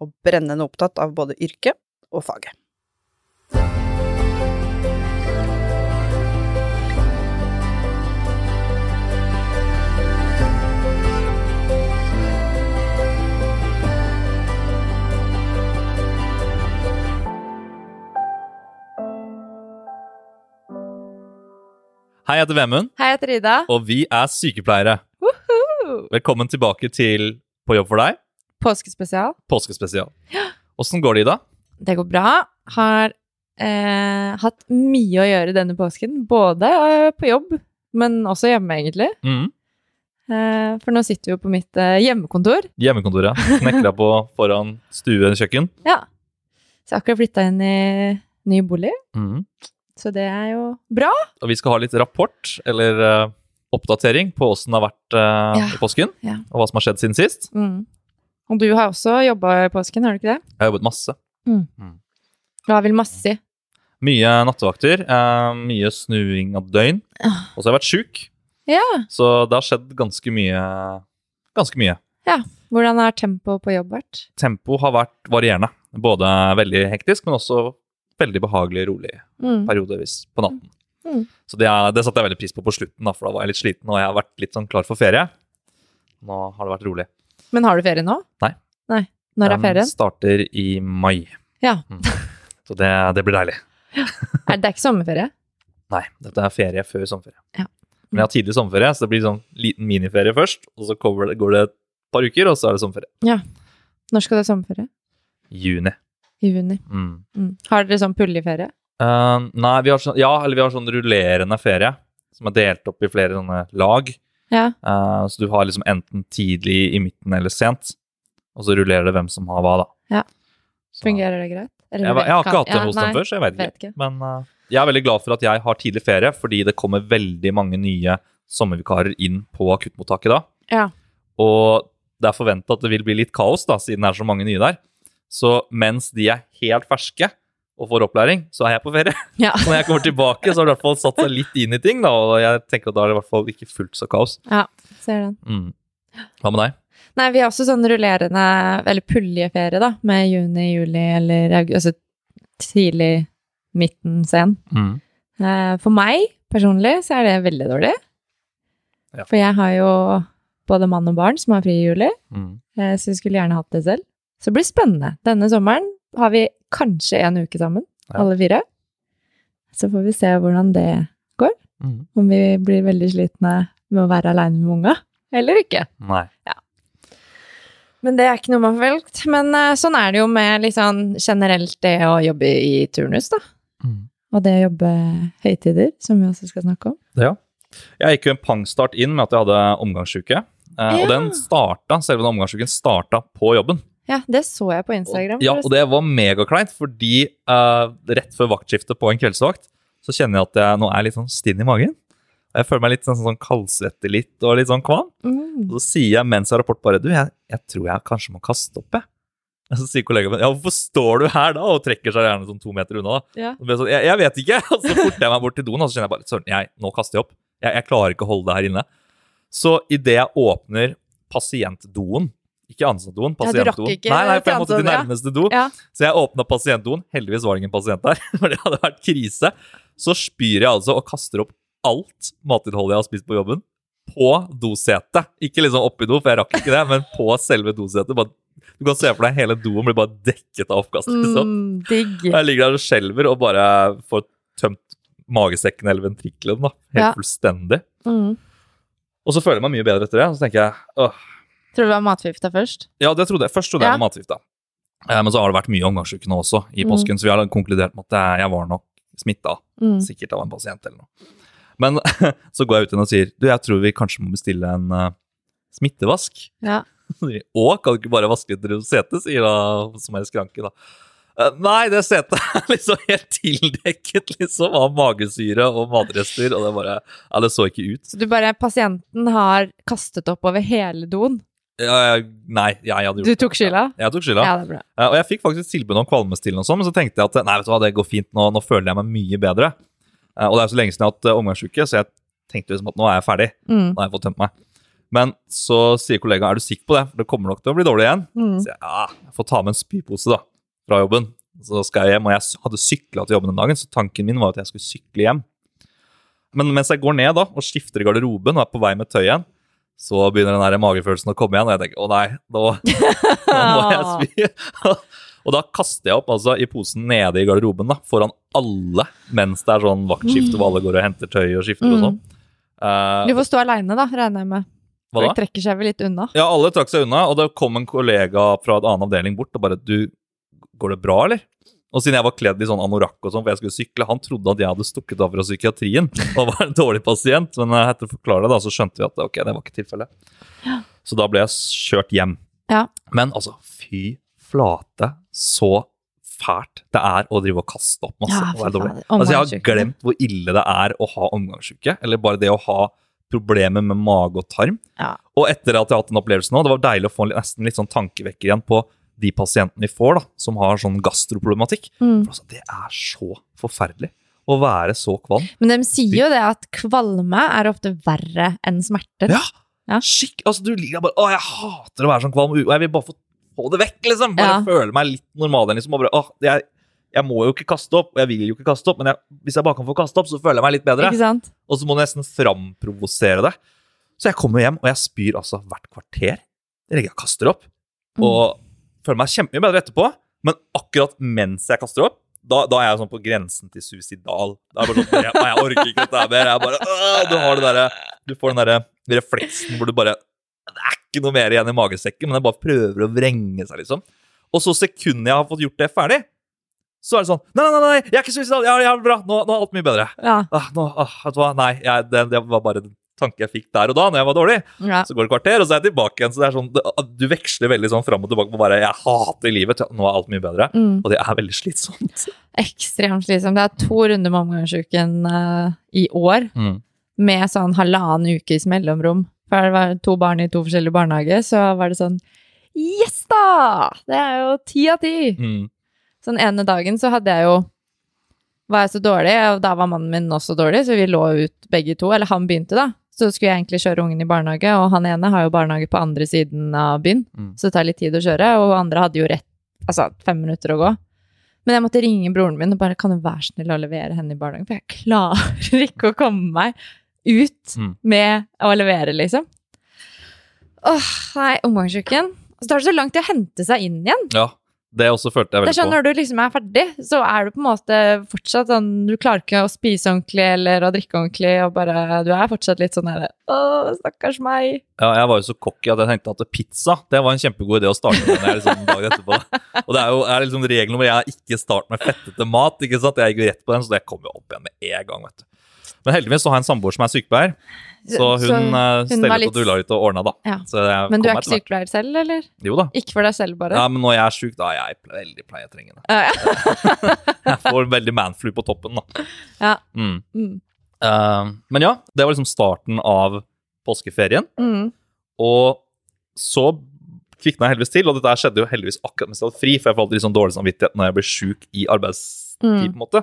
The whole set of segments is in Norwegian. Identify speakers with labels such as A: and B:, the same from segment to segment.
A: og brennende opptatt av både yrket og faget.
B: Hei, jeg heter Vemund,
C: Hei, jeg heter Ida.
B: og vi er sykepleiere. Velkommen tilbake til På jobb for deg,
C: Påskespesial.
B: påskespesial. Åssen går det, Ida?
C: Det går bra. Har eh, hatt mye å gjøre denne påsken. Både eh, på jobb, men også hjemme, egentlig.
B: Mm.
C: Eh, for nå sitter vi jo på mitt eh, hjemmekontor.
B: Hjemmekontoret. Snekra på foran stue kjøkken.
C: Ja. Så jeg har akkurat flytta inn i ny bolig,
B: Mm.
C: så det er jo bra.
B: Og vi skal ha litt rapport, eller eh, oppdatering, på åssen det har vært eh,
C: Ja.
B: i påsken.
C: Ja.
B: Og hva som har skjedd siden sist.
C: Mm. Og du har også jobba i påsken, har du ikke det?
B: Jeg har jobbet masse.
C: Hva vil masse si?
B: Mye nattevakter, eh, mye snuing av døgn.
C: Ah.
B: Og så har jeg vært sjuk,
C: Ja.
B: så det har skjedd ganske mye. Ganske mye.
C: Hvordan har tempoet på jobb vært?
B: Tempo har vært varierende. Både veldig hektisk, men også veldig behagelig rolig
C: Mm.
B: periodevis på natten.
C: Mm.
B: Så det, det satte jeg veldig pris på på slutten, da, for da var jeg litt sliten og jeg har vært litt sånn klar for ferie. Nå har det vært rolig.
C: Men har du ferie nå?
B: Nei.
C: Nei. Når er ferien?
B: Den starter i mai.
C: Ja.
B: Mm. Så det, det blir deilig.
C: Er det er ikke sommerferie?
B: Nei, dette er ferie før sommerferie.
C: Ja.
B: Men jeg har tidlig sommerferie, så det blir sånn liten miniferie først. Og så det, går det et par uker, og så er det sommerferie. Ja.
C: Når skal du ha sommerferie?
B: Juni.
C: I juni.
B: Mm.
C: Mm. Har dere sånn puljeferie?
B: Uh, nei, vi har sånn, ja, eller vi har sånn rullerende ferie, som er delt opp i flere sånne lag.
C: Ja.
B: Uh, så du har liksom enten tidlig, i midten eller sent. Og så rullerer det hvem som har hva, da.
C: Ja.
B: Så-
C: Fungerer det greit? Eller
B: Jeg, jeg har ikke hatt det
C: Ja,
B: hos
C: nei,
B: dem før, så jeg vet ikke.
C: vet ikke.
B: Men uh, jeg er veldig glad for at jeg har tidlig ferie, fordi det kommer veldig mange nye sommervikarer inn på akuttmottaket da.
C: Ja.
B: Og det er forventa at det vil bli litt kaos, da, siden det er så mange nye der. Så mens de er helt ferske og får opplæring, så er jeg på ferie.
C: Ja.
B: Når jeg kommer tilbake, så har det i hvert fall satt seg litt inn i ting, da, og jeg tenker at da er det i hvert fall ikke fullt så kaos.
C: ja, ser den.
B: Mm. Hva med deg?
C: Nei, vi har også sånn rullerende, eller puljeferie, da, med juni, juli eller august, altså tidlig, midten, sen.
B: Mm.
C: Eh, For meg personlig så er det veldig dårlig.
B: Ja.
C: For jeg har jo både mann og barn som har fri i juli,
B: Mm.
C: eh, så jeg skulle gjerne hatt det selv. Så det blir spennende. Denne sommeren har vi kanskje en uke sammen,
B: Ja.
C: alle fire. Så får vi se hvordan det går.
B: Mm.
C: Om vi blir veldig slitne med å være aleine med unga, eller ikke.
B: Nei.
C: Men det er ikke noe man har velgt. Men eh, sånn er det jo med sånn generelt det å jobbe i turnus, da.
B: Mm.
C: Og det å jobbe høytider, som vi også skal snakke om.
B: Ja. Jeg gikk jo en pangstart inn med at jeg hadde omgangsuke. Ja. Og den starta, selve den omgangsuken starta på jobben.
C: Ja, det så jeg på
B: Og,
C: Instagram.
B: ja, og det var megakleint, fordi uh, rett før vaktskiftet på en kveldsvakt, så kjenner jeg at jeg nå er litt sånn stinn i magen. Jeg føler meg litt sånn, sånn kaldsvette litt og litt sånn kvalm.
C: Mm.
B: Og så sier jeg mens jeg har rapport bare Du, jeg, jeg tror jeg kanskje må kaste opp, jeg. Og så sier kollegaen min ja, hvorfor står du her da? Og trekker seg gjerne sånn to meter unna. da.
C: Ja.
B: Og jeg sånn, jeg, jeg vet ikke. Og så forter jeg meg bort til doen, og så kjenner jeg bare Søren, nå kaster jeg opp. Jeg, jeg klarer ikke å holde det her inne. Så idet jeg åpner pasientdoen ikke ansattdoen, pasientdoen.
C: Ja,
B: nei, nei, for jeg måtte til nærmeste do.
C: Ja.
B: Så jeg åpna pasientdoen. Heldigvis var det ingen pasient der, for det hadde vært krise. Så spyr jeg altså og kaster opp alt matinnholdet jeg har spist på jobben, på dosetet. Ikke liksom oppi do, for jeg rakk ikke det, men på selve dosetet. Bare, du kan se for deg hele doen blir bare dekket av oppkast. Liksom.
C: Mm.
B: Jeg ligger der og skjelver og bare får tømt magesekken eller ventrikkelen. Helt
C: Ja.
B: fullstendig.
C: Mm.
B: Og så føler jeg meg mye bedre etter det. Og så tenker jeg åh,
C: Tror du det var matforgifta først?
B: Ja, det trodde jeg. Først trodde jeg
C: Ja.
B: var matforgifta. Eh, men så har det vært mye omgangssyke nå også i
C: Mm.
B: så vi har konkludert med at jeg- jeg var nok smitta.
C: Mm.
B: Sikkert av en pasient eller noe. Men så går jeg ut igjen og sier du, jeg tror vi kanskje må bestille en uh, smittevask.
C: Ja.
B: Og kan du ikke bare vaske et setet, sier da som er i skranken. da. Eh, Nei, det setet er liksom helt tildekket liksom av magesyre og matrester, og det bare Ja, det så ikke ut.
C: Så du bare Pasienten har kastet opp over hele doen.
B: Ja, jeg- nei, jeg hadde gjort det.
C: Du tok skylda?
B: Jeg tok skylda.
C: Ja, det er bra.
B: Uh, Og jeg fikk faktisk tilbud om kvalmestillende og sånn, men så tenkte jeg at nei, vet du hva, det går fint, nå, nå føler jeg meg mye bedre. Uh, Og det er så lenge siden jeg har hatt eh, omgangsuke, så jeg tenkte liksom at nå er jeg ferdig.
C: Mm.
B: Nå har jeg fått tømt meg. Men så sier kollegaen, er du sikker på det? For det kommer nok til å bli dårlig igjen.
C: Mm.
B: Så jeg, ja, jeg får ta med en spypose da, fra jobben. Så skal jeg hjem, og jeg hadde sykla til jobben den dagen, så tanken min var at jeg skulle sykle hjem. Men mens jeg går ned da, og skifter i garderoben og er på vei med tøy igjen, så begynner den der magefølelsen å komme igjen, og jeg tenker, å nei, nå, nå må jeg spy. og da kaster jeg opp altså i posen nede i garderoben da, foran alle, mens det er sånn vaktskifte hvor alle går og henter tøy og skifter og
C: Mm.
B: sånn. Uh,
C: Du får stå aleine, da, regner jeg med.
B: hva da?
C: Trekker seg vel litt unna.
B: Ja, alle trakk seg unna, og det kom en kollega fra en annen avdeling bort og bare Du, går det bra, eller? Og siden jeg var kledd i sånn anorakk og sånn, for jeg skulle sykle, han trodde at jeg hadde stukket av fra psykiatrien og var en dårlig pasient, men eh, etter å forklare det, da, så skjønte vi at ok, det var ikke tilfellet. Så da ble jeg kjørt hjem.
C: Ja.
B: Men altså, fy flate, så fælt det er å drive og kaste opp masse.
C: Ja, fy faen.
B: Altså, jeg har glemt hvor ille det er å ha omgangssyke, eller bare det å ha problemer med mage og tarm.
C: Ja.
B: Og etter at jeg har hatt en opplevelse nå, det var deilig å få nesten litt sånn tankevekker igjen på de pasientene vi får da, som har sånn gastroproblematikk.
C: Mm.
B: For altså, det er så forferdelig å være så kvalm.
C: Men de sier jo det at kvalme er ofte verre enn smerter.
B: Ja,
C: Ja.
B: skikk, altså du ligger bare, å jeg hater å være sånn kvalm, og jeg vil bare få, få det vekk, liksom. Bare
C: Ja.
B: føle meg litt normal igjen, liksom. Og bare, jeg, jeg må jo ikke kaste opp, og jeg vil jo ikke kaste opp, men jeg, hvis jeg bare kan få kaste opp, så føler jeg meg litt bedre.
C: Ikke sant?
B: Og så må du nesten framprovosere det. Så jeg kommer hjem, og jeg spyr altså hvert kvarter. Jeg kaster opp.
C: Mm.
B: Føler meg kjempemye bedre etterpå. Men akkurat mens jeg kaster opp, da, da er jeg sånn på grensen til suicidal. Det er jeg bare sånn, jeg, jeg orker ikke dette her mer. Jeg bare, du, har det der, du får den derre refleksen hvor du bare Det er ikke noe mer igjen i magesekken, men jeg bare prøver å vrenge seg, liksom. Og så sekundet jeg har fått gjort det ferdig, så er det sånn Nei, nei, nei, jeg er ikke suicidal. Ja, ja, bra. Nå, nå er alt mye bedre.
C: Ja.
B: Ah, nå, ah, vet du hva? Nei, jeg, det, det var bare tanke jeg fikk der og da når jeg var dårlig.
C: ja.
B: Så går det et kvarter, og så er jeg tilbake igjen. Så det er sånn, det, du veksler veldig sånn fram og tilbake på bare Jeg hater livet. til, Nå er alt mye bedre.
C: Mm.
B: Og det er veldig slitsomt.
C: Ekstremt slitsomt. Det er to runder med omgangsuken uh, i år,
B: Mm.
C: med sånn halvannen ukes mellomrom. For det var to barn i to forskjellige barnehager, så var det sånn Yes da! Det er jo ti av ti!
B: Mm.
C: Så den ene dagen så hadde jeg jo var jeg så dårlig, og da var mannen min også dårlig, så vi lå ut begge to. Eller han begynte, da. Så skulle jeg egentlig kjøre ungen i barnehage, og han ene har jo barnehage på andre siden av byen,
B: Mm.
C: så det tar litt tid å kjøre, og andre hadde jo rett Altså fem minutter å gå. Men jeg måtte ringe broren min og bare Kan du være snill å levere henne i barnehagen? For jeg klarer ikke å komme meg ut
B: Mm.
C: med å levere, liksom. Åh, nei, omgangsuken. Så tar det så lang tid å hente seg inn igjen.
B: Ja, det også følte jeg
C: Det er
B: veldig
C: sånn
B: på.
C: når du liksom er ferdig, så er du på en måte fortsatt sånn Du klarer ikke å spise ordentlig eller å drikke ordentlig, og bare Du er fortsatt litt sånn herre Å, stakkars meg.
B: Ja, jeg var jo så cocky at jeg tenkte at pizza det var en kjempegod idé å starte med når jeg liksom dagen etterpå. Og det er jo er liksom regelen hvor jeg ikke starter med fettete mat. ikke sant? Jeg gikk rett på den, så det kom jo opp igjen med en gang. vet du. Men heldigvis så har jeg en samboer som er sykepleier, så hun,
C: Så
B: hun
C: steller
B: stellet
C: litt-
B: og dulla litt og ordna, da.
C: Ja. Men du er ikke sykepleier selv, eller?
B: Jo da.
C: Ikke for deg selv, bare?
B: Ja, men når jeg er sjuk, da er jeg veldig pleietrengende.
C: Ja, ja.
B: Jeg får veldig manflu på toppen, da.
C: Ja.
B: Mm.
C: Mm.
B: Uh, men ja, det var liksom starten av påskeferien.
C: Mm.
B: Og så kvikna jeg heldigvis til, og dette skjedde jo heldigvis akkurat mens jeg hadde fri, for jeg får alltid litt sånn dårlig samvittighet når jeg blir sjuk i arbeidstid,
C: Mm.
B: på en måte.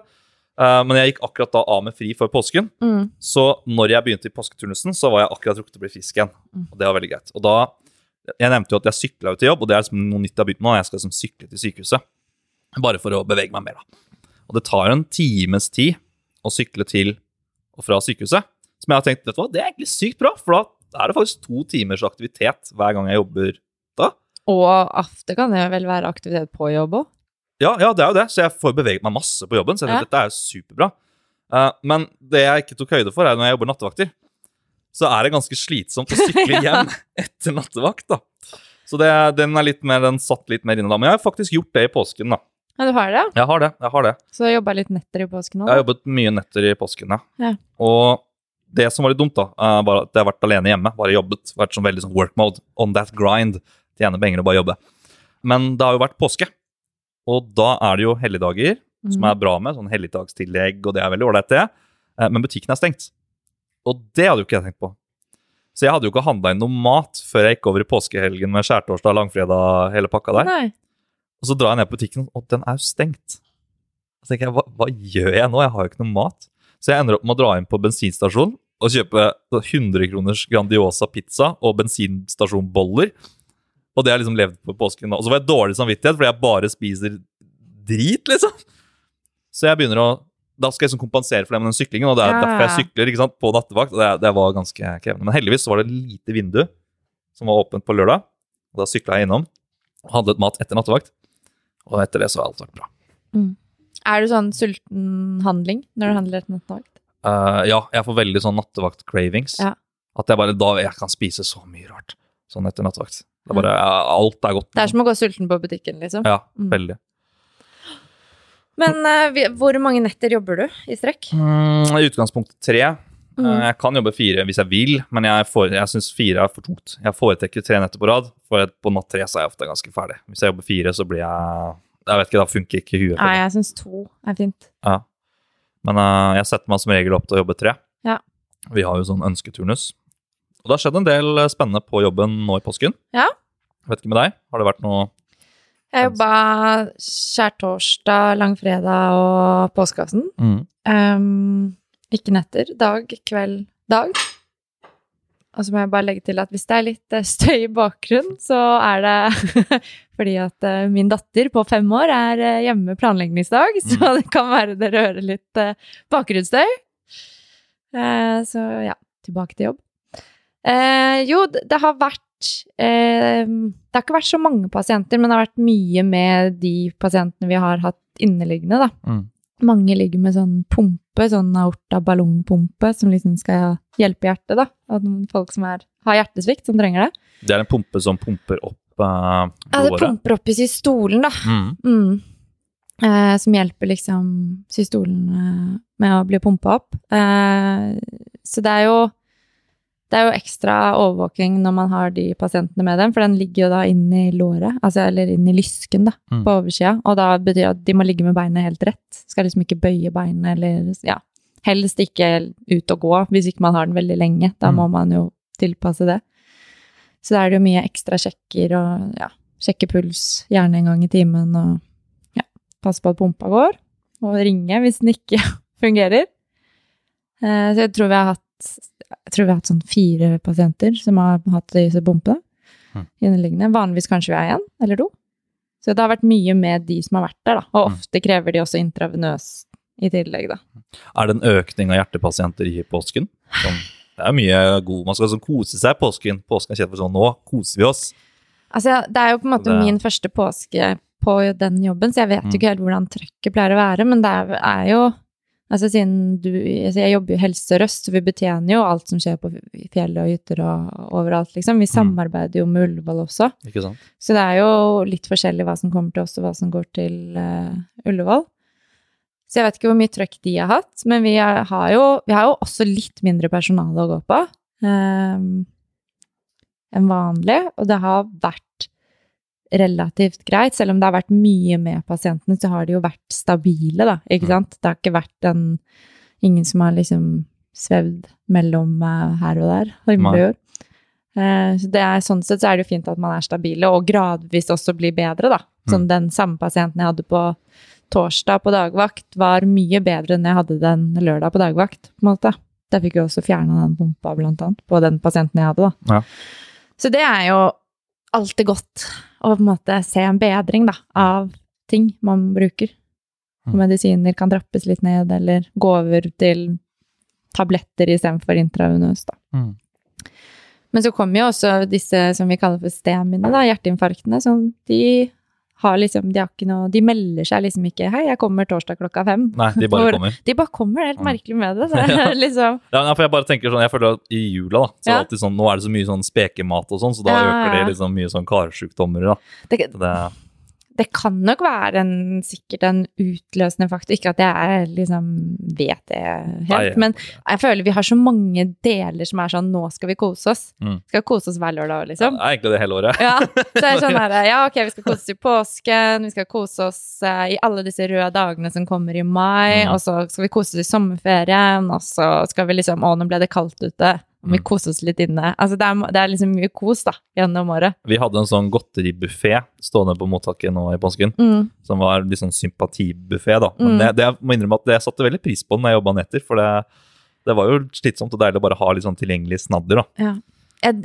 B: Eh, men jeg gikk akkurat da av med fri før påsken,
C: Mm.
B: så når jeg begynte i påsketurnusen, så var jeg akkurat rukket å bli frisk igjen.
C: Mm.
B: Og det var veldig greit. Og da Jeg nevnte jo at jeg sykla jo til jobb, og det er liksom noe nytt jeg har begynt med. Jeg skal liksom sykle til sykehuset. Bare for å bevege meg mer, da. Og det tar en times tid å sykle til og fra sykehuset. Som jeg har tenkt, vet du hva, det er egentlig sykt bra, for da er det faktisk to timers aktivitet hver gang jeg jobber da.
C: Og afte kan det vel være aktivitet på jobb òg?
B: Ja, ja, det er jo det, så jeg får beveget meg masse på jobben, så jeg tenkte, dette er superbra. Uh, men det jeg ikke tok høyde for, er når jeg jobber nattevakter, så er det ganske slitsomt å sykle hjem etter nattevakt, da. Så det, den er litt mer, den satt litt mer inne da. Men jeg har faktisk gjort det i påsken, da.
C: Ja, du har det?
B: Jeg har det, jeg har det.
C: Så jobba litt netter i påsken
B: Jeg har jobbet mye netter i påsken, ja.
C: Ja.
B: Og det som var litt dumt, da, var at jeg har vært alene hjemme, bare jobbet. Vært sånn veldig sånn work mode, on that grind. Tjene penger og bare jobbe. Men det har jo vært påske. Og da er det jo helligdager, som
C: Mm.
B: er bra med, sånn helligdagstillegg, og det er veldig ålreit, det. Eh, Men butikken er stengt. Og det hadde jo ikke jeg tenkt på. Så jeg hadde jo ikke handla inn noe mat før jeg gikk over i påskehelgen med skjærtorsdag, langfredag, hele pakka der.
C: Nei.
B: Og så drar jeg ned på butikken, og den er jo stengt. Så tenker jeg, hva, hva gjør jeg nå? Jeg har jo ikke noe mat. Så jeg ender opp med å dra inn på bensinstasjon og kjøpe 100 kroners Grandiosa pizza og bensinstasjonboller. Og det har jeg liksom levd på påsken. Og så får jeg dårlig samvittighet fordi jeg bare spiser drit, liksom. Så jeg begynner å Da skal jeg liksom kompensere for det med den syklingen, og det er
C: Ja.
B: derfor jeg sykler ikke sant, på nattevakt. og det, det var ganske krevende. Men heldigvis så var det et lite vindu som var åpent på lørdag. Og da sykla jeg innom og handlet mat etter nattevakt. Og etter det så har alt vært bra.
C: Er du sånn sulten handling når du handler etter nattevakt?
B: Uh, ja, jeg får veldig sånn nattevakt-cravings.
C: Ja.
B: At jeg bare da jeg kan spise så mye rart sånn etter nattevakt. Det er bare, Alt er godt.
C: Det er som å gå sulten på butikken, liksom.
B: Ja,
C: Mm.
B: veldig.
C: Men uh, vi- hvor mange netter jobber du i strekk?
B: Mm, I utgangspunktet tre.
C: Mm.
B: Eh, Jeg kan jobbe fire hvis jeg vil, men jeg, får- jeg syns fire er for tungt. Jeg foretrekker tre netter på rad, for på natt tre så er jeg ofte ganske ferdig. Hvis jeg jobber fire, så blir jeg Jeg vet ikke, da funker ikke huet.
C: Nei, jeg syns to er fint.
B: Ja. Men uh, jeg setter meg som regel opp til å jobbe tre.
C: Ja.
B: Vi har jo sånn ønsketurnus. Og det har skjedd en del eh, spennende på jobben nå i påsken.
C: Ja.
B: Vet ikke med deg, har det vært noe
C: Jeg jobba skjærtorsdag, langfredag og påskeaften. Um, ikke netter. Dag, kveld, dag. Og så må jeg bare legge til at hvis det er litt eh, støy i bakgrunnen, så er det fordi at eh, min datter på fem år er hjemme planleggingsdag, så
B: Mm.
C: det kan være dere hører litt bakgrunnsstøy. Så ja, tilbake til jobb. Eh, jo, det, har vært eh, Det har ikke vært så mange pasienter, men det har vært mye med de pasientene vi har hatt inneliggende, da.
B: Mm.
C: Mange ligger med sånn pumpe, sånn aorta-ballongpumpe, som liksom skal hjelpe hjertet, da. at folk som er, har hjertesvikt, som trenger det.
B: Det er en pumpe som pumper opp eh,
C: Ja, det pumper opp i systolen, da.
B: Mm.
C: Mm. Eh, som hjelper liksom systolen eh, med å bli pumpa opp. Eh, så det er jo det er jo ekstra overvåking når man har de pasientene med dem, for den ligger jo da inni låret, altså, eller inni i lysken da,
B: Mm.
C: på oversida, og da betyr det at de må ligge med beinet helt rett. Skal liksom ikke bøye beinet, eller ja, helst ikke ut og gå, hvis ikke man har den veldig lenge. Da
B: Mm.
C: må man jo tilpasse det. Så da er det jo mye ekstra sjekker og ja, sjekke puls gjerne en gang i timen og ja, passe på at pumpa går, og ringe hvis den ikke fungerer. Eh, så jeg tror vi har hatt jeg tror vi har hatt sånn fire pasienter som har hatt disse bompene.
B: Mm.
C: Vanligvis kanskje vi er én eller to. Så det har vært mye med de som har vært der, da. Og
B: Mm.
C: ofte krever de også intravenøs i tillegg, da.
B: Er det en økning av hjertepasienter i påsken? Som, det er mye god Man skal sånn kose seg i påsken. Påsken er kjent for sånn Nå koser vi oss.
C: Altså, det er jo på en måte
B: Det-
C: min første påske på den jobben, så jeg vet
B: Mm.
C: ikke helt hvordan trøkket pleier å være, men det er, er jo Altså siden du altså Jeg jobber jo i Helse Sør-Øst, så vi betjener jo alt som skjer på fjellet og hytter og overalt, liksom. Vi
B: Mm.
C: samarbeider jo med Ullevål også.
B: Ikke sant?
C: Så det er jo litt forskjellig hva som kommer til oss, og hva som går til uh, Ullevål. Så jeg vet ikke hvor mye trøkk de har hatt, men vi er, har, jo, vi har jo også litt mindre personale å gå på um, enn vanlig, og det har vært relativt greit. Selv om det har vært mye med pasientene, så har de jo vært stabile, da, ikke
B: Mm.
C: sant? Det har ikke vært en Ingen som har liksom svevd mellom eh, her og der, himmel og jord. Eh, så det er, sånn sett så er det jo fint at man er stabile, og gradvis også blir bedre, da. Sånn den samme pasienten jeg hadde på torsdag på dagvakt, var mye bedre enn jeg hadde den lørdag på dagvakt, på en måte. Da fikk vi også fjerna den pumpa, blant annet, på den pasienten jeg hadde, da.
B: Ja.
C: Så det er jo alltid godt å på en måte se en bedring, da, av ting man bruker. Og
B: Mm.
C: medisiner kan trappes litt ned, eller gå over til tabletter istedenfor intravenøs, da.
B: Mm.
C: Men så kommer jo også disse som vi kaller for STEMIene, da, hjerteinfarktene, som de har liksom, de har ikke noe, de melder seg liksom ikke 'hei, jeg kommer torsdag klokka fem'.
B: Nei, de bare kommer.
C: De bare kommer, det er helt
B: Mm.
C: merkelig med det.
B: Ja.
C: liksom,
B: Ja, for jeg bare tenker sånn, jeg føler at i jula da, så
C: Ja.
B: alltid sånn, nå er det så mye sånn spekemat og sånn, så da øker det liksom mye sånn karsjukdommer da.
C: det,
B: Det,
C: det kan nok være en, sikkert en utløsende faktor. Ikke at jeg liksom vet det helt,
B: Nei,
C: men jeg føler vi har så mange deler som er sånn Nå skal vi kose oss.
B: Mm.
C: Skal kose oss hver lørdag, liksom.
B: Ja, egentlig det hele året.
C: Ja, så er sånn her, ja, ok, vi skal kose oss i påsken, vi skal kose oss uh, i alle disse røde dagene som kommer i mai,
B: Mm.
C: og så skal vi kose oss i sommerferien, og så skal vi liksom, å, nå ble det kaldt ute, og vi
B: Mm.
C: koser oss litt inne. Altså, det er, det er liksom mye kos, da, gjennom året.
B: Vi hadde en sånn godteribuffé stående på mottaket nå i påsken,
C: Mm.
B: som var litt sånn sympatibuffé, da. Men
C: Mm.
B: det, det jeg må innrømme at jeg satte veldig pris på når jeg jobba netter, for det, det var jo slitsomt og deilig å bare ha litt sånn tilgjengelig snadder, da.
C: Ja.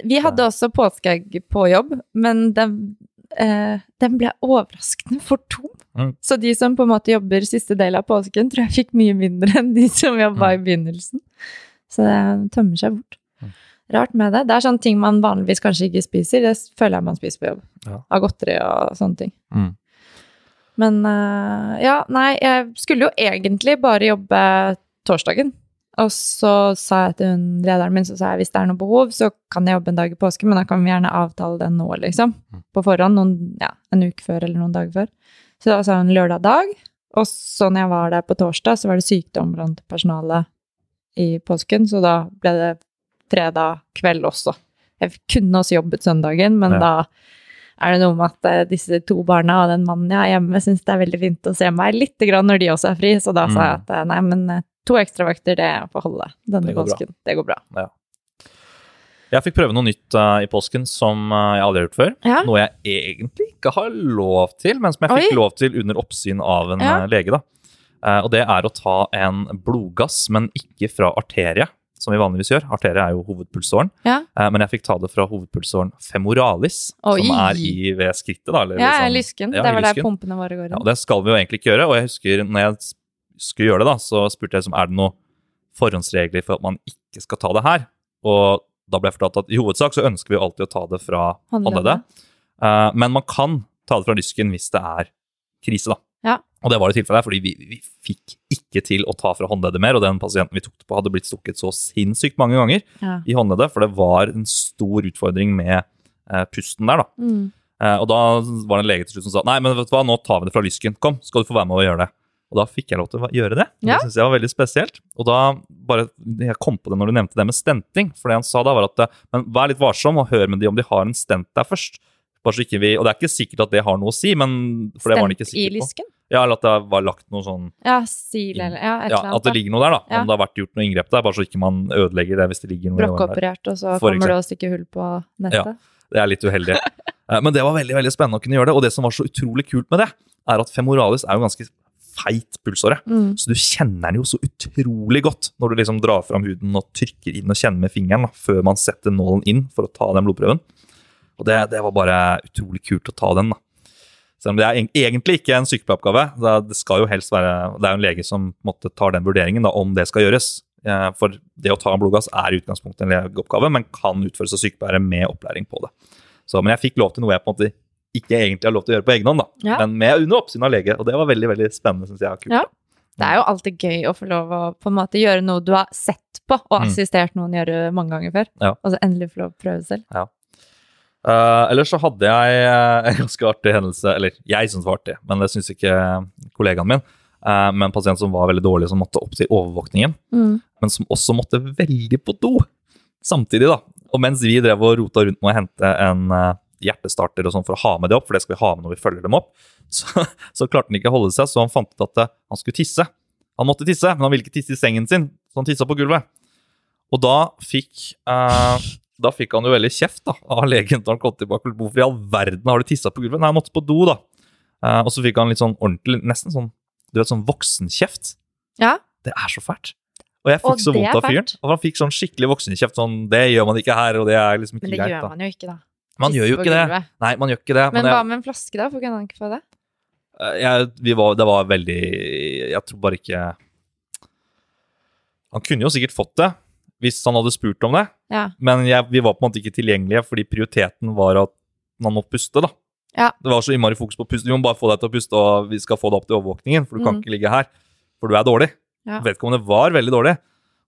C: Vi hadde også påskeegg på jobb, men den, eh, den ble overraskende for tom.
B: Mm.
C: Så de som på en måte jobber siste del av påsken, tror jeg fikk mye mindre enn de som jobba i begynnelsen. Så det tømmer seg bort. Rart med det. Det er sånne ting man vanligvis kanskje ikke spiser. Det føler jeg man spiser på jobb.
B: Ja.
C: Av godteri og sånne ting.
B: Mm.
C: Men uh, ja, nei, jeg skulle jo egentlig bare jobbe torsdagen. Og så sa jeg til hun lederen min, så sa jeg hvis det er noe behov, så kan jeg jobbe en dag i påsken, men da kan vi gjerne avtale det nå, liksom.
B: Mm.
C: På forhånd, noen, ja, en uke før eller noen dager før. Så da sa hun lørdag dag. Og så når jeg var der på torsdag, så var det sykdom blant personalet i påsken, så da ble det fredag kveld også. Jeg kunne også jobbet søndagen, men
B: Ja.
C: da er det noe med at eh, disse to barna og den mannen jeg har hjemme, syns det er veldig fint å se meg litt grann når de også er fri, så da sa jeg
B: Mm.
C: at eh, nei, men eh, to ekstravakter, det får holde denne
B: Det påsken. bra.
C: Det går bra.
B: Jeg fikk prøve noe nytt uh, i påsken som uh, jeg aldri har gjort før.
C: Ja.
B: Noe jeg egentlig ikke har lov til, men som jeg fikk
C: Oi.
B: lov til under oppsyn av en
C: Ja.
B: lege. da. Uh, og det er å ta en blodgass, men ikke fra arterie, som vi vanligvis gjør. Arterie er jo hovedpulsåren.
C: Ja.
B: Eh, men jeg fikk ta det fra hovedpulsåren femoralis,
C: Oi.
B: som er i ved skrittet. da. Eller
C: Ja,
B: liksom-
C: lysken.
B: Ja,
C: det var der
B: lysken.
C: pumpene våre går
B: Ja, og det skal vi jo egentlig ikke gjøre. Og jeg husker når jeg skulle gjøre det, da, så spurte jeg om er det noen forhåndsregler for at man ikke skal ta det her. Og da ble jeg fortalt at i hovedsak så ønsker vi jo alltid å ta det fra håndleddet. Eh, men man kan ta det fra lysken hvis det er krise, da.
C: Ja.
B: Og det var det tilfellet her, fordi vi, vi fikk ikke til å ta fra håndleddet mer, og den pasienten vi tok det på, hadde blitt stukket så sinnssykt mange ganger
C: Ja.
B: i håndleddet, for det var en stor utfordring med eh, pusten der, da.
C: Mm.
B: Eh, og da var det en lege til slutt som sa nei, men vet du hva, nå tar vi det fra lysken. Kom, skal du få være med og gjøre det. Og da fikk jeg lov til å gjøre det.
C: Ja.
B: Det synes jeg var veldig spesielt. Og da bare, Jeg kom på det når du nevnte det med stenting. For det han sa da, var at eh, men vær litt varsom og hør med de om de har en stent der først. Bare så ikke vi, Og det er ikke sikkert at det har noe å si, men for det var han ikke sikker på.
C: lysken?
B: Ja, Eller at det var lagt noe sånn
C: Ja, sil eller ja, et
B: ja,
C: eller annet.
B: At det ligger noe der, da.
C: Ja.
B: Om det har vært gjort noe inngrep der. Bare så ikke man ødelegger det hvis det ligger noe der.
C: Brokkoperert, og så kommer det å stikke hull på nettet.
B: Ja, Det er litt uheldig. Eh, Men det var veldig veldig spennende å kunne gjøre det. Og det som var så utrolig kult med det, er at femoralis er jo ganske feit pulsåre.
C: Mm.
B: Så du kjenner den jo så utrolig godt når du liksom drar fram huden og trykker inn og kjenner med fingeren da, før man setter nålen inn for å ta den blodprøven. Og det, det var bare utrolig kult å ta den. da. Selv om det er egentlig ikke en sykepleieroppgave. Det, skal jo helst være, det er jo en lege som måtte ta tar den vurderingen da, om det skal gjøres. Eh, For det å ta en blodgass er i utgangspunktet en legeoppgave, men kan utføres av sykepleiere med opplæring på det. Så, men jeg fikk lov til noe jeg på en måte ikke egentlig har lov til å gjøre på egen hånd, da.
C: Ja.
B: men med under oppsyn av lege. Og det var veldig veldig spennende, syns jeg. Kult.
C: Ja. Det er jo alltid gøy å få lov å på en måte gjøre noe du har sett på og
B: Mm.
C: assistert noen gjøre mange ganger før,
B: Ja.
C: og så endelig få lov å prøve selv.
B: Uh, ellers så hadde jeg eh, en ganske artig hendelse, eller jeg syntes det var artig, men det syns ikke kollegaen min. Uh, med en pasient som var veldig dårlig, som måtte opp til overvåkningen,
C: Mm.
B: men som også måtte veldig på do samtidig. da. Og mens vi drev og rota rundt med å hente en uh, hjertestarter og sånn for å ha med det opp, for det skal vi ha med når vi følger dem opp, så, så klarte han ikke å holde seg, så han fant ut at eh, han skulle tisse. Han måtte tisse, men han ville ikke tisse i sengen sin, så han tissa på gulvet. Og da fikk eh, da fikk han jo veldig kjeft da, av legen da han kom tilbake. Hvorfor i all verden har du tissa på gulvet? Nei, han måtte på do, da. Eh, og så fikk han litt sånn ordentlig, nesten sånn du vet, sånn voksenkjeft.
C: Ja.
B: Det er så fælt. Og jeg fikk
C: Og
B: så vondt av fyren. Og han fikk sånn skikkelig voksenkjeft. Sånn, det gjør man ikke her, og det er liksom ikke
C: Men det
B: greit.
C: gjør
B: da.
C: man jo ikke, da.
B: Man gjør jo ikke det. Nei, man gjør ikke det.
C: Men
B: jeg,
C: hva med en flaske, da? Hvorfor kunne han ikke få det?
B: Eh, jeg, vi var, det var veldig Jeg tror bare ikke Han kunne jo sikkert fått det hvis han hadde spurt om det,
C: Ja.
B: men jeg, vi var på en måte ikke tilgjengelige fordi prioriteten var at han må puste. da.
C: Ja.
B: Det var så innmari fokus på å puste. Vi må bare få deg til å puste, og vi skal få deg opp til overvåkningen, for du kan
C: Mm.
B: ikke ligge her. For du er dårlig.
C: Ja.
B: Vedkommende var veldig dårlig.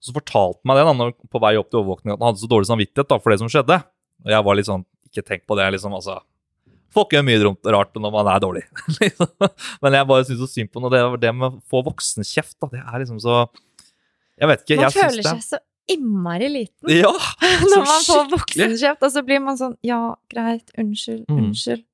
B: Så fortalte meg det da, når, på vei opp til overvåkningen, at han hadde så dårlig samvittighet da, for det som skjedde. Og jeg var litt sånn Ikke tenk på det, liksom. altså Folk gjør mye dumt og rart når man er dårlig. liksom. Men jeg bare syns så synd på noe. Det, det med å få voksenkjeft, da, det er liksom så Jeg vet ikke.
C: Man
B: jeg
C: føler
B: det
C: seg så innmari liten
B: Ja!
C: når man får voksenkjeft, og så blir man sånn Ja, greit, unnskyld,
B: Mm.
C: unnskyld.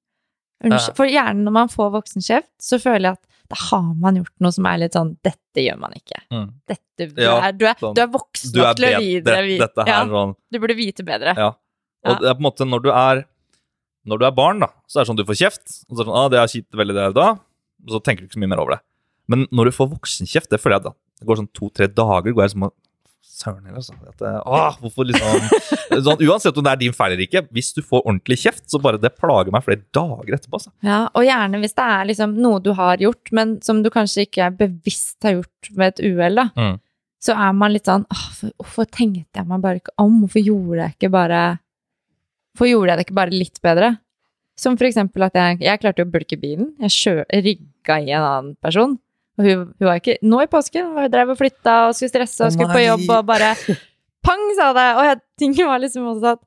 C: Unnskyld. For gjerne når man får voksenkjeft, så føler jeg at da har man gjort noe som er litt sånn Dette gjør man ikke.
B: Mm.
C: Dette, du,
B: Ja,
C: er, du, er,
B: sånn.
C: du er voksen nok til å vite
B: Dette her
C: ja,
B: sånn
C: Du burde vite bedre.
B: Ja. Og
C: Ja.
B: det er på en måte når du er Når du er barn, da, så er det sånn du får kjeft. Og så er det sånn, ah, det er kjipt veldig det da. Og så tenker du ikke så mye mer over det. Men når du får voksenkjeft, det føler jeg da Det går sånn to-tre dager, går jeg som å Søren heller, altså. At, ah, hvorfor liksom sånn, Uansett om det er din feil eller ikke, hvis du får ordentlig kjeft, så bare det plager meg flere dager etterpå. Altså.
C: Ja, og gjerne hvis det er liksom noe du har gjort, men som du kanskje ikke er bevisst har gjort ved et uhell.
B: Mm.
C: Så er man litt sånn ah, for, hvorfor tenkte jeg meg bare ikke om? Hvorfor gjorde jeg ikke bare Hvorfor gjorde jeg det ikke bare litt bedre? Som for eksempel at jeg, jeg klarte å bulke bilen. Jeg kjø, rygga i en annen person. Og hun, hun var ikke Nå i påsken var hun drev og flytta og skulle stresse og skulle på jobb og bare Pang, sa det! Og jeg, tingen var liksom også at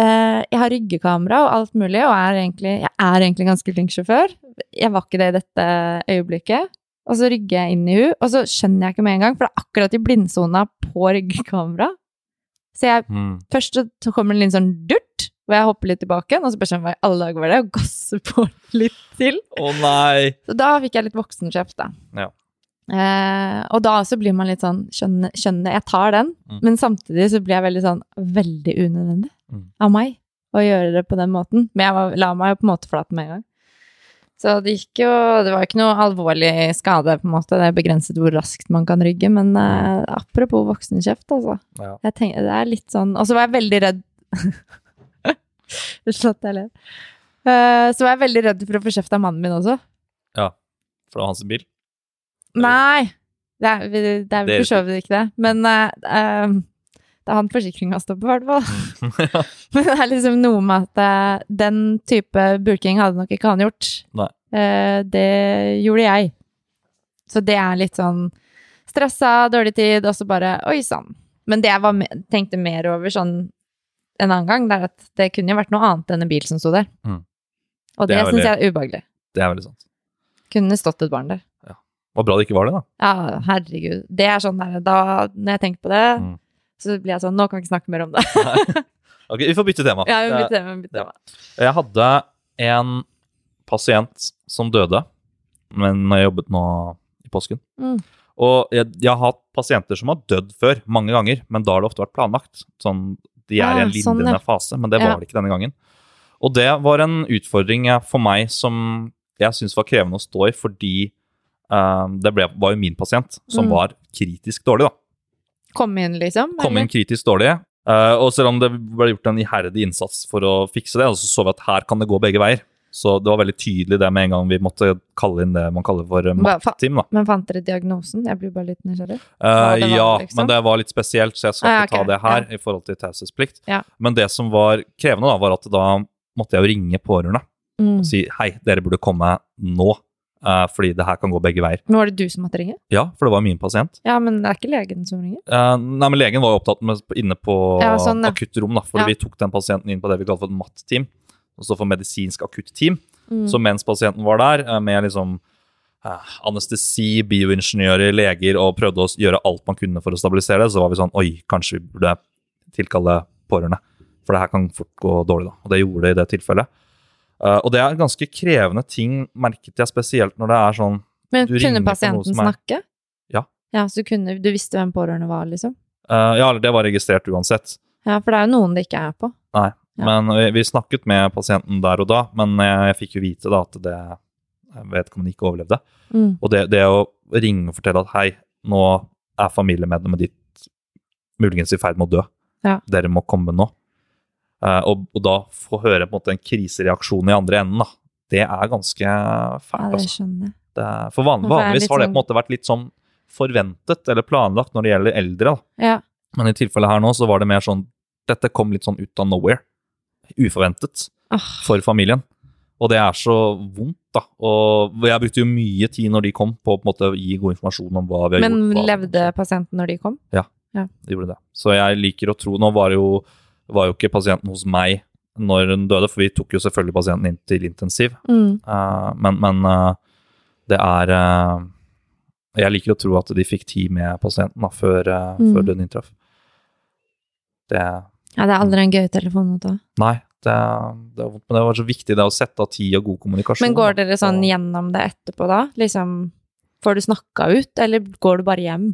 C: eh, jeg har ryggekamera og alt mulig, og er egentlig, jeg er egentlig ganske flink sjåfør. Jeg var ikke det i dette øyeblikket. Og så rygger jeg inn i hun, og så skjønner jeg ikke med en gang, for det er akkurat i blindsona på ryggekamera. Så jeg,
B: Mm.
C: først så- så kommer det en liten sånn durt, hvor jeg hopper litt tilbake, og så bare skjønner jeg hva i alle dager var det, og gasser på litt til.
B: Å nei!
C: Så da fikk jeg litt voksenkjeft, da.
B: Ja.
C: Eh, og da så blir man litt sånn skjønner, skjønner jeg tar den,
B: Mm.
C: men samtidig så blir jeg veldig sånn veldig unødvendig
B: Mm.
C: av meg å gjøre det på den måten. Men jeg var, la meg jo på en måte flate med en gang. Så det gikk jo Det var ikke noe alvorlig skade, på en måte. Det er begrenset hvor raskt man kan rygge, men eh, apropos voksenkjeft, altså.
B: Ja.
C: Tenker, det er litt sånn Og så var jeg veldig redd At jeg ler. Eh, så var jeg veldig redd for å få kjeft av mannen min også.
B: Ja, For det var hans bil.
C: Nei! Det er, det er for så vidt ikke det. Men uh, det er han forsikringa står på, i hvert fall. Men det er liksom noe med at den type bulking hadde nok ikke han gjort.
B: Nei.
C: Det gjorde jeg. Så det er litt sånn stressa, dårlig tid, og så bare oi sann. Men det jeg var, tenkte mer over sånn en annen gang, det er at det kunne jo vært noe annet enn en bil som sto der.
B: Mm.
C: Og
B: Det
C: det, syns jeg er ubehagelig.
B: Det er veldig sant.
C: Kunne stått et barn der.
B: Det var bra det ikke var det, da.
C: Ja, herregud. Det er sånn der, da, når jeg tenker på det,
B: Mm.
C: så blir jeg sånn, nå kan vi ikke snakke mer om det.
B: Ok, Vi får bytte tema.
C: ja, vi
B: bytte
C: tema. Bytte tema.
B: ja. Jeg hadde en pasient som døde men når jeg jobbet nå i påsken.
C: Mm.
B: Og jeg, jeg har hatt pasienter som har dødd før, mange ganger, men da har det ofte vært planlagt. Sånn, de er i
C: Ah,
B: en
C: sånn,
B: lindrende
C: ja.
B: fase, men det var det ikke denne gangen. Og det var en utfordring for meg som jeg syntes var krevende å stå i, fordi eh, det ble, var jo min pasient som
C: Mm.
B: var kritisk dårlig, da
C: Kom inn, liksom?
B: kom inn
C: eller?
B: kritisk dårlig. Uh, og selv om det ble gjort en iherdig innsats for å fikse det, så så vi at her kan det gå begge veier. Så det var veldig tydelig det med en gang vi måtte kalle inn det man kaller for
C: matteam. Fa-
B: da.
C: Men fant dere diagnosen? Jeg blir bare litt nysgjerrig. Uh,
B: ja,
C: liksom?
B: men det var litt spesielt, så jeg skal
C: Ah, ikke
B: ikke ta det her i forhold til taushetsplikt.
C: Ja.
B: Men det som var krevende, da, var at da måtte jeg jo ringe pårørende
C: Mm.
B: og si hei, dere burde komme nå, Uh, fordi det her kan gå begge veier.
C: Men var det du som måtte ringe?
B: Ja, for det var min pasient.
C: Ja, men det er ikke legen som ringer?
B: Uh, nei, men Legen var jo opptatt med inne på
C: Ja, sånn, ja.
B: akuttrom, da, for
C: Ja.
B: vi tok den pasienten inn på det vi kalte for et MAT-team, altså for medisinsk akutt-team.
C: Mm.
B: Så mens pasienten var der, eh, med liksom eh, anestesi, bioingeniører, leger, og prøvde å gjøre alt man kunne for å stabilisere det, så var vi sånn Oi, kanskje vi burde tilkalle pårørende. For det her kan fort gå dårlig, da. Og det gjorde det i det tilfellet. Uh, og det er ganske krevende ting, merket jeg spesielt når det er sånn
C: Men
B: du
C: kunne pasienten
B: som er-
C: snakke?
B: Ja.
C: Ja, så kunne, du visste hvem pårørende var, liksom?
B: Uh, Ja, det var registrert uansett.
C: Ja, for det er jo noen det ikke er på.
B: Nei.
C: Ja.
B: Men vi, vi snakket med pasienten der og da, men jeg, jeg fikk jo vite da at det vedkommende ikke overlevde.
C: Mm.
B: Og det, det å ringe og fortelle at hei, nå er familiemedlemmet ditt muligens i ferd med å dø.
C: Ja.
B: Dere må komme nå. Uh, og, og da få høre på en måte en krisereaksjon i andre enden, da. Det er ganske
C: Ja,
B: fælt,
C: det
B: altså.
C: skjønner jeg.
B: Det er, for van, vanligvis har det på
C: sånn-
B: en måte vært litt sånn forventet eller planlagt når det gjelder eldre. da.
C: Ja.
B: Men i tilfellet her nå så var det mer sånn Dette kom litt sånn ut av nowhere. Uforventet
C: Ah,
B: for familien. Og det er så vondt, da. Og jeg brukte jo mye tid når de kom, på å på en måte gi god informasjon om hva vi har
C: men
B: gjort. Men
C: levde pasienten når de kom?
B: Ja, De gjorde det. Så jeg liker å tro Nå var jo, var jo ikke pasienten hos meg når hun døde, for vi tok jo selvfølgelig pasienten inn til intensiv.
C: Mm.
B: Uh, men men uh, det er uh, Jeg liker å tro at de fikk tid med pasienten da, før,
C: Mm.
B: før døden inntraff. Det
C: Ja, det er aldri en gøy telefon å ta.
B: Nei, det, det, men det var så viktig det å sette av tid og god kommunikasjon.
C: Men går dere sånn gjennom det etterpå da? Liksom, får du snakka ut, eller går du bare hjem?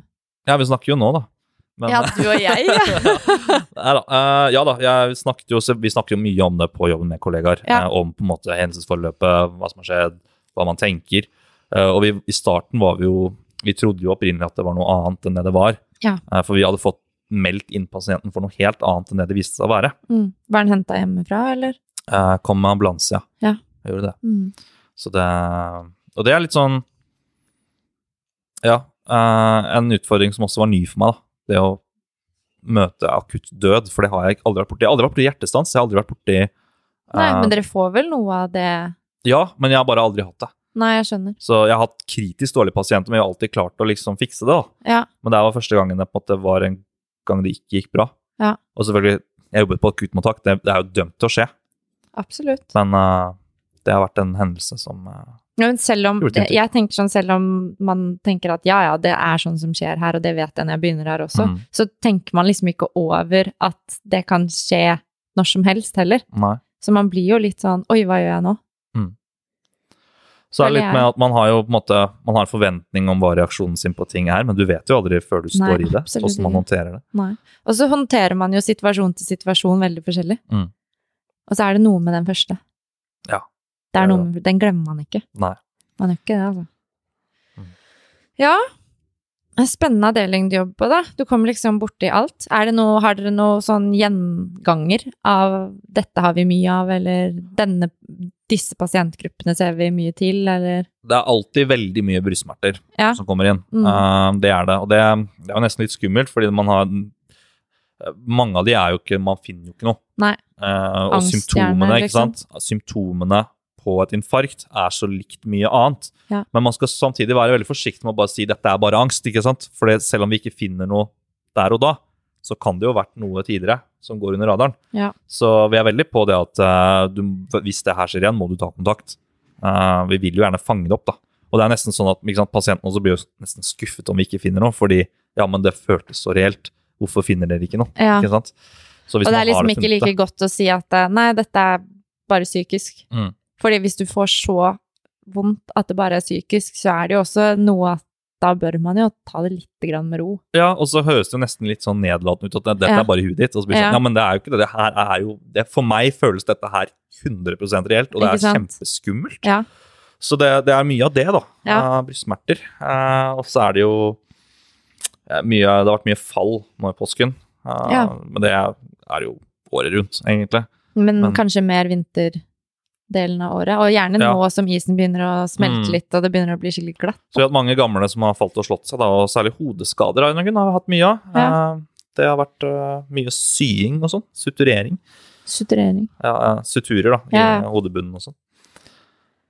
B: Ja, vi snakker jo nå, da. Men,
C: Ja, du og jeg, ja.
B: Da. eh, ja da, jeg snakket jo, vi snakker jo mye om det på jobben med kollegaer.
C: Ja.
B: eh, om på en måte hendelsesforløpet, hva som har skjedd, hva man tenker. Eh, og vi, i starten var vi jo Vi trodde jo opprinnelig at det var noe annet enn det det var.
C: Ja.
B: For vi hadde fått meldt inn pasienten for noe helt annet enn det det viste seg å være.
C: Mm. Var den henta hjemmefra, eller?
B: Eh, kom med ambulanse, ja.
C: Ja.
B: Jeg gjorde det.
C: Mm.
B: Så det Og det er litt sånn Ja. eh, en utfordring som også var ny for meg, da. Det å møte akutt død, for det har jeg aldri vært borti. Jeg har aldri vært borti hjertestans, jeg har aldri vært borti
C: Nei,
B: eh,
C: men dere får vel noe av det
B: Ja, men jeg har bare aldri hatt det.
C: Nei, jeg skjønner.
B: Så jeg har hatt kritisk dårlige pasienter, men jeg har alltid klart å liksom fikse det. da.
C: Ja.
B: Men det var første gangen det på en måte var en gang det ikke gikk bra.
C: Ja.
B: Og selvfølgelig, jeg jobbet på akuttmottak, det, det er jo dømt til å skje.
C: Absolutt.
B: Men uh, det har vært en hendelse som uh,
C: Ja, men selv om,
B: det
C: jeg tenker sånn, selv om man tenker at ja, ja, det er sånn som skjer her, og det vet jeg når jeg begynner her også,
B: Mm.
C: så tenker man liksom ikke over at det kan skje når som helst heller.
B: Nei.
C: Så man blir jo litt sånn, oi, hva gjør jeg nå?
B: Så det
C: er
B: litt med at man har jo på en måte Man har en forventning om hva reaksjonen sin på ting er, men du vet jo aldri før du står
C: Nei,
B: i det, hvordan man håndterer det.
C: Nei. Og så håndterer man jo situasjon til situasjon veldig forskjellig.
B: Mm.
C: Og så er det noe med den første.
B: Ja.
C: Det
B: er
C: noe den glemmer man ikke.
B: Nei.
C: Man gjør ikke det, altså.
B: Mm.
C: Ja. En spennende avdeling du jobber på, da. Du kommer liksom borti alt. Er det noe, har dere noe sånn gjenganger av 'dette har vi mye av', eller denne, 'disse pasientgruppene ser vi mye til', eller
B: Det er alltid veldig mye brystsmerter
C: Ja.
B: som kommer inn.
C: Mm.
B: Uh, det er det. Og det, det er jo nesten litt skummelt, fordi man har Mange av de er jo ikke Man finner jo ikke noe.
C: Nei.
B: Eh, og symptomene, ikke
C: liksom.
B: sant. Symptomene på et infarkt er så likt mye annet.
C: Ja.
B: Men man skal samtidig være veldig forsiktig med å bare si dette er bare angst. ikke sant? For selv om vi ikke finner noe der og da, så kan det jo ha vært noe tidligere som går under radaren.
C: Ja.
B: Så vi er veldig på det at uh, du, hvis det her skjer igjen, må du ta kontakt. Uh, vi vil jo gjerne fange det opp, da. Og det er nesten sånn at sant, pasienten også blir jo nesten skuffet om vi ikke finner noe, fordi ja, men det føltes så reelt. Hvorfor finner dere ikke noe?
C: Ja.
B: Ikke sant?
C: Og det er liksom
B: har
C: ikke like godt å si at eh, nei, dette er bare psykisk.
B: Mm.
C: Fordi hvis du får så vondt at det bare er psykisk, så er det jo også noe at da bør man jo ta det litt grann med ro.
B: Ja, og så høres det jo nesten litt sånn nedlatende ut at dette
C: Ja.
B: er bare huet ditt. Og så blir det sånn,
C: Ja.
B: ja, men det er jo ikke det. Det her er jo det, For meg føles dette her 100 reelt, og det er kjempeskummelt.
C: Ja.
B: Så det, det er mye av det, da.
C: Ja.
B: Uh, brystsmerter. Uh, og så er det jo uh, mye Det har vært mye fall nå i påsken. Men det er, jo året rundt, egentlig.
C: Men,
B: Men-
C: kanskje mer vinterdelen av året. Og gjerne
B: Ja.
C: nå som isen begynner å smelte
B: Mm.
C: litt, og det begynner å bli skikkelig glatt.
B: Så vi har hatt mange gamle som har falt og slått seg, da, og særlig hodeskader har vi hatt mye av.
C: Ja.
B: Eh, det har vært eh, mye sying og sånn. Suturering.
C: Suturering.
B: Ja, eh, suturer, da, i
C: Ja.
B: hodebunnen og sånn.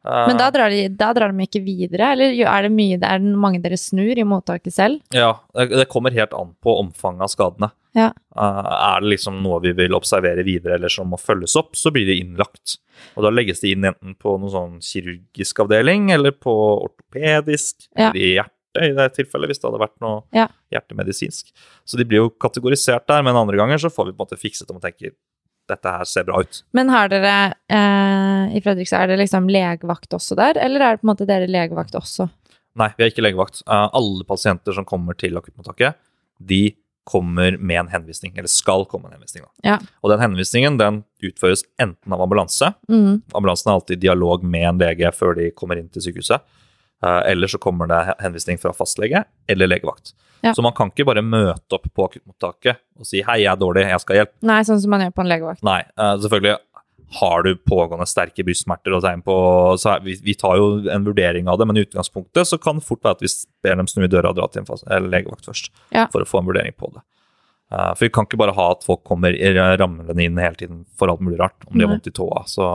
B: Eh,
C: Men da drar, de, da drar de ikke videre, eller er det mye, er det mange dere snur i mottaket selv?
B: Ja, det, det kommer helt an på omfanget av skadene.
C: Ja.
B: Eh, er det liksom noe vi vil observere videre, eller som må følges opp, så blir det innlagt. Og da legges det inn enten på noen sånn kirurgisk avdeling, eller på ortopedisk,
C: Ja.
B: eller i hjertet i det tilfellet, hvis det hadde vært noe
C: Ja.
B: hjertemedisinsk. Så de blir jo kategorisert der, men andre ganger så får vi på en måte fikset dem og tenker dette her ser bra ut.
C: Men har dere eh, i Fredrikstad, er det liksom legevakt også der, eller er det på en måte dere legevakt også?
B: Nei, vi er ikke legevakt. Eh, alle pasienter som kommer til akuttmottaket, de kommer med en henvisning, eller skal komme med en henvisning.
C: Ja.
B: Og den henvisningen den utføres enten av ambulanse,
C: Mm.
B: ambulansen har alltid dialog med en lege før de kommer inn til sykehuset, eh, eller så kommer det henvisning fra fastlege eller legevakt.
C: Ja.
B: Så man kan ikke bare møte opp på akuttmottaket og si 'hei, jeg er dårlig, jeg skal ha hjelp'.
C: Nei, sånn som man gjør på en legevakt.
B: Nei, eh, selvfølgelig har du pågående sterke brystsmerter og tegn på så er, vi, vi tar jo en vurdering av det, men i utgangspunktet så kan det fort være at vi ber dem snu i døra og dra til en legevakt først
C: Ja.
B: for å få en vurdering på det. Uh, for vi kan ikke bare ha at folk kommer ramlende inn hele tiden for alt mulig rart, om de har vondt i tåa. Så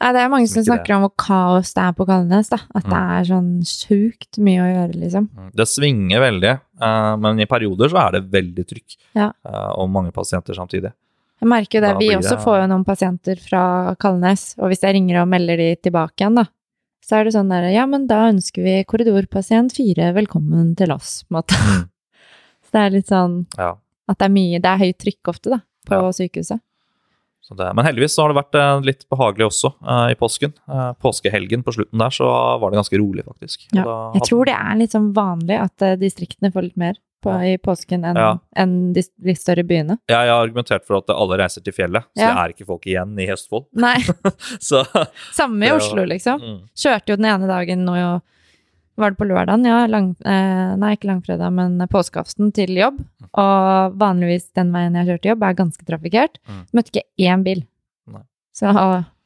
C: Nei, det er mange
B: Som
C: snakker det. om hvor kaos det er på Kalnes, da. At det
B: Mm.
C: er sånn sjukt mye å gjøre, liksom.
B: mm, det svinger veldig, uh, men i perioder så er det veldig trykk
C: Ja.
B: Uh, og mange pasienter samtidig.
C: Jeg merker jo det, vi også får jo noen pasienter fra Kalnes, og hvis jeg ringer og melder de tilbake igjen, da, så er det sånn der, ja, men da ønsker vi korridorpasient fire velkommen til oss, på en måte.
B: Mm.
C: Så det er litt sånn
B: Ja.
C: at det er mye, det er høyt trykk ofte, da, på
B: Ja.
C: sykehuset.
B: Så det, men heldigvis så har det vært eh, litt behagelig også eh, i påsken. Eh, påskehelgen på slutten der så var det ganske rolig, faktisk.
C: Ja, Jeg tror det er litt sånn vanlig at eh, distriktene får litt mer på,
B: Ja.
C: i påsken enn
B: Ja.
C: en de litt større byene.
B: Ja, jeg har argumentert for at alle reiser til fjellet, så
C: Ja.
B: det er ikke folk igjen i Østfold.
C: Nei,
B: Så
C: samme i Oslo, liksom.
B: mm,
C: Kjørte jo den ene dagen nå jo Var det på lørdagen? Ja, lang, eh, nei, ikke langfredag, men påskeaften til jobb. Og vanligvis den veien jeg kjørte jobb, er ganske trafikkert.
B: Mm.
C: Møtte ikke én bil.
B: Nei.
C: Så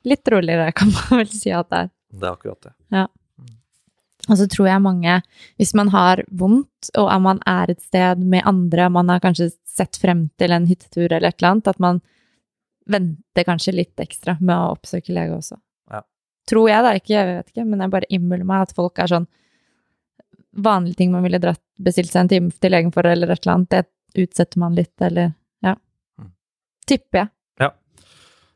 C: litt roligere kan man vel si at det er.
B: det er akkurat det.
C: Og så tror jeg mange, hvis man har vondt, og man er et sted med andre, man har kanskje sett frem til en hyttetur eller et eller annet, at man venter kanskje litt ekstra med å oppsøke lege også.
B: Ja.
C: Tror jeg da, ikke, jeg vet ikke, men jeg bare innbiller meg at folk er sånn Vanlige ting man ville dratt, bestilt seg en time til legen for, eller et eller annet, det utsetter man litt, eller ja.
B: Mm.
C: Tipper jeg.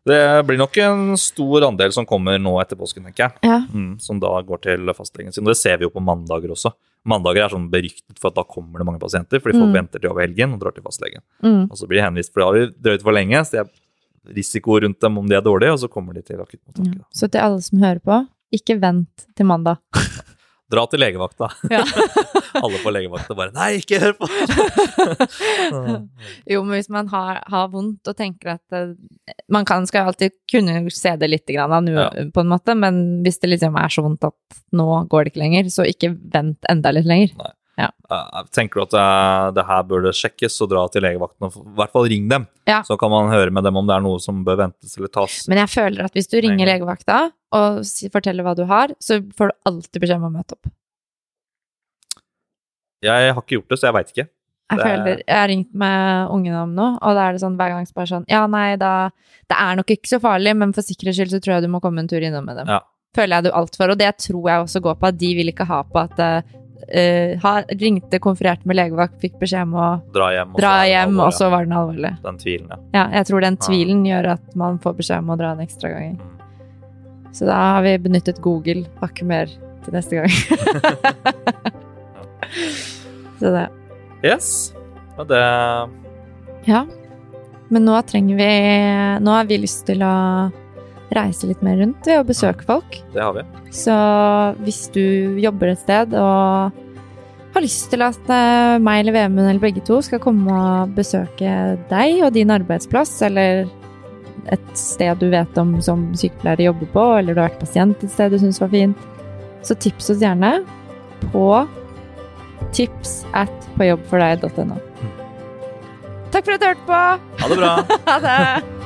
B: Det blir nok en stor andel som kommer nå etter påsken, tenker jeg.
C: Ja.
B: Mm, som da går til fastlegen sin. Og det ser vi jo på mandager også. Mandager er sånn beryktet for at da kommer det mange pasienter, fordi folk
C: Mm.
B: venter til over helgen og drar til fastlegen.
C: Mm.
B: Og så blir de henvist, for da har de drøyt for lenge, så det er risiko rundt dem om de er dårlige, og så kommer de til akuttmottaket.
C: Ja. Så til alle som hører på, ikke vent til mandag.
B: Dra til legevakta.
C: Ja.
B: Alle på legevakta bare Nei, ikke hør på!
C: Jo, men hvis man har, har vondt og tenker at eh, Man kan, skal alltid kunne se det litt grann da, nu,
B: Ja.
C: på en måte, men hvis det liksom er så vondt at nå går det ikke lenger, så ikke vent enda litt lenger.
B: Eh, Tenker du at det, det her burde sjekkes, så dra til legevakten og i hvert fall ring dem.
C: Ja.
B: Så kan man høre med dem om det er noe som bør ventes eller tas.
C: Men jeg føler at hvis du ringer legevakta og forteller hva du har, så får du alltid beskjed om å møte opp.
B: Jeg har ikke gjort det, så jeg veit ikke.
C: Jeg føler, jeg har ringt med ungene om noe, og da er det sånn hver gang så bare sånn Ja, nei, da Det er nok ikke så farlig, men for sikkerhets skyld så tror jeg du må komme en tur innom med dem.
B: Ja.
C: Føler jeg du alt for, og det tror jeg også går på at de vil ikke ha på at eh, ha, ringte, konfererte med legevakt, fikk beskjed om å
B: Dra hjem. og
C: dra
B: så
C: hjem, og så var den alvorlig.
B: Den tvilen, ja.
C: Ja, jeg tror den
B: Ja.
C: tvilen gjør at man får beskjed om å dra en ekstra gang.
B: Mm.
C: Så da har vi benyttet Google hakket mer til neste gang. så det
B: Yes. Og det
C: Ja. Men nå trenger vi Nå har vi lyst til å reise litt mer rundt ved å besøke folk.
B: Det har vi.
C: Så hvis du jobber et sted og har lyst til at eh, meg eller Vemund eller begge to skal komme og besøke deg og din arbeidsplass, eller et sted du vet om som sykepleiere jobber på, eller du har vært pasient et sted du syns var fint, så tips oss gjerne på tips at påjobbfordeg.no. Takk for at du hørte på!
B: Ha det bra.
C: Ha det!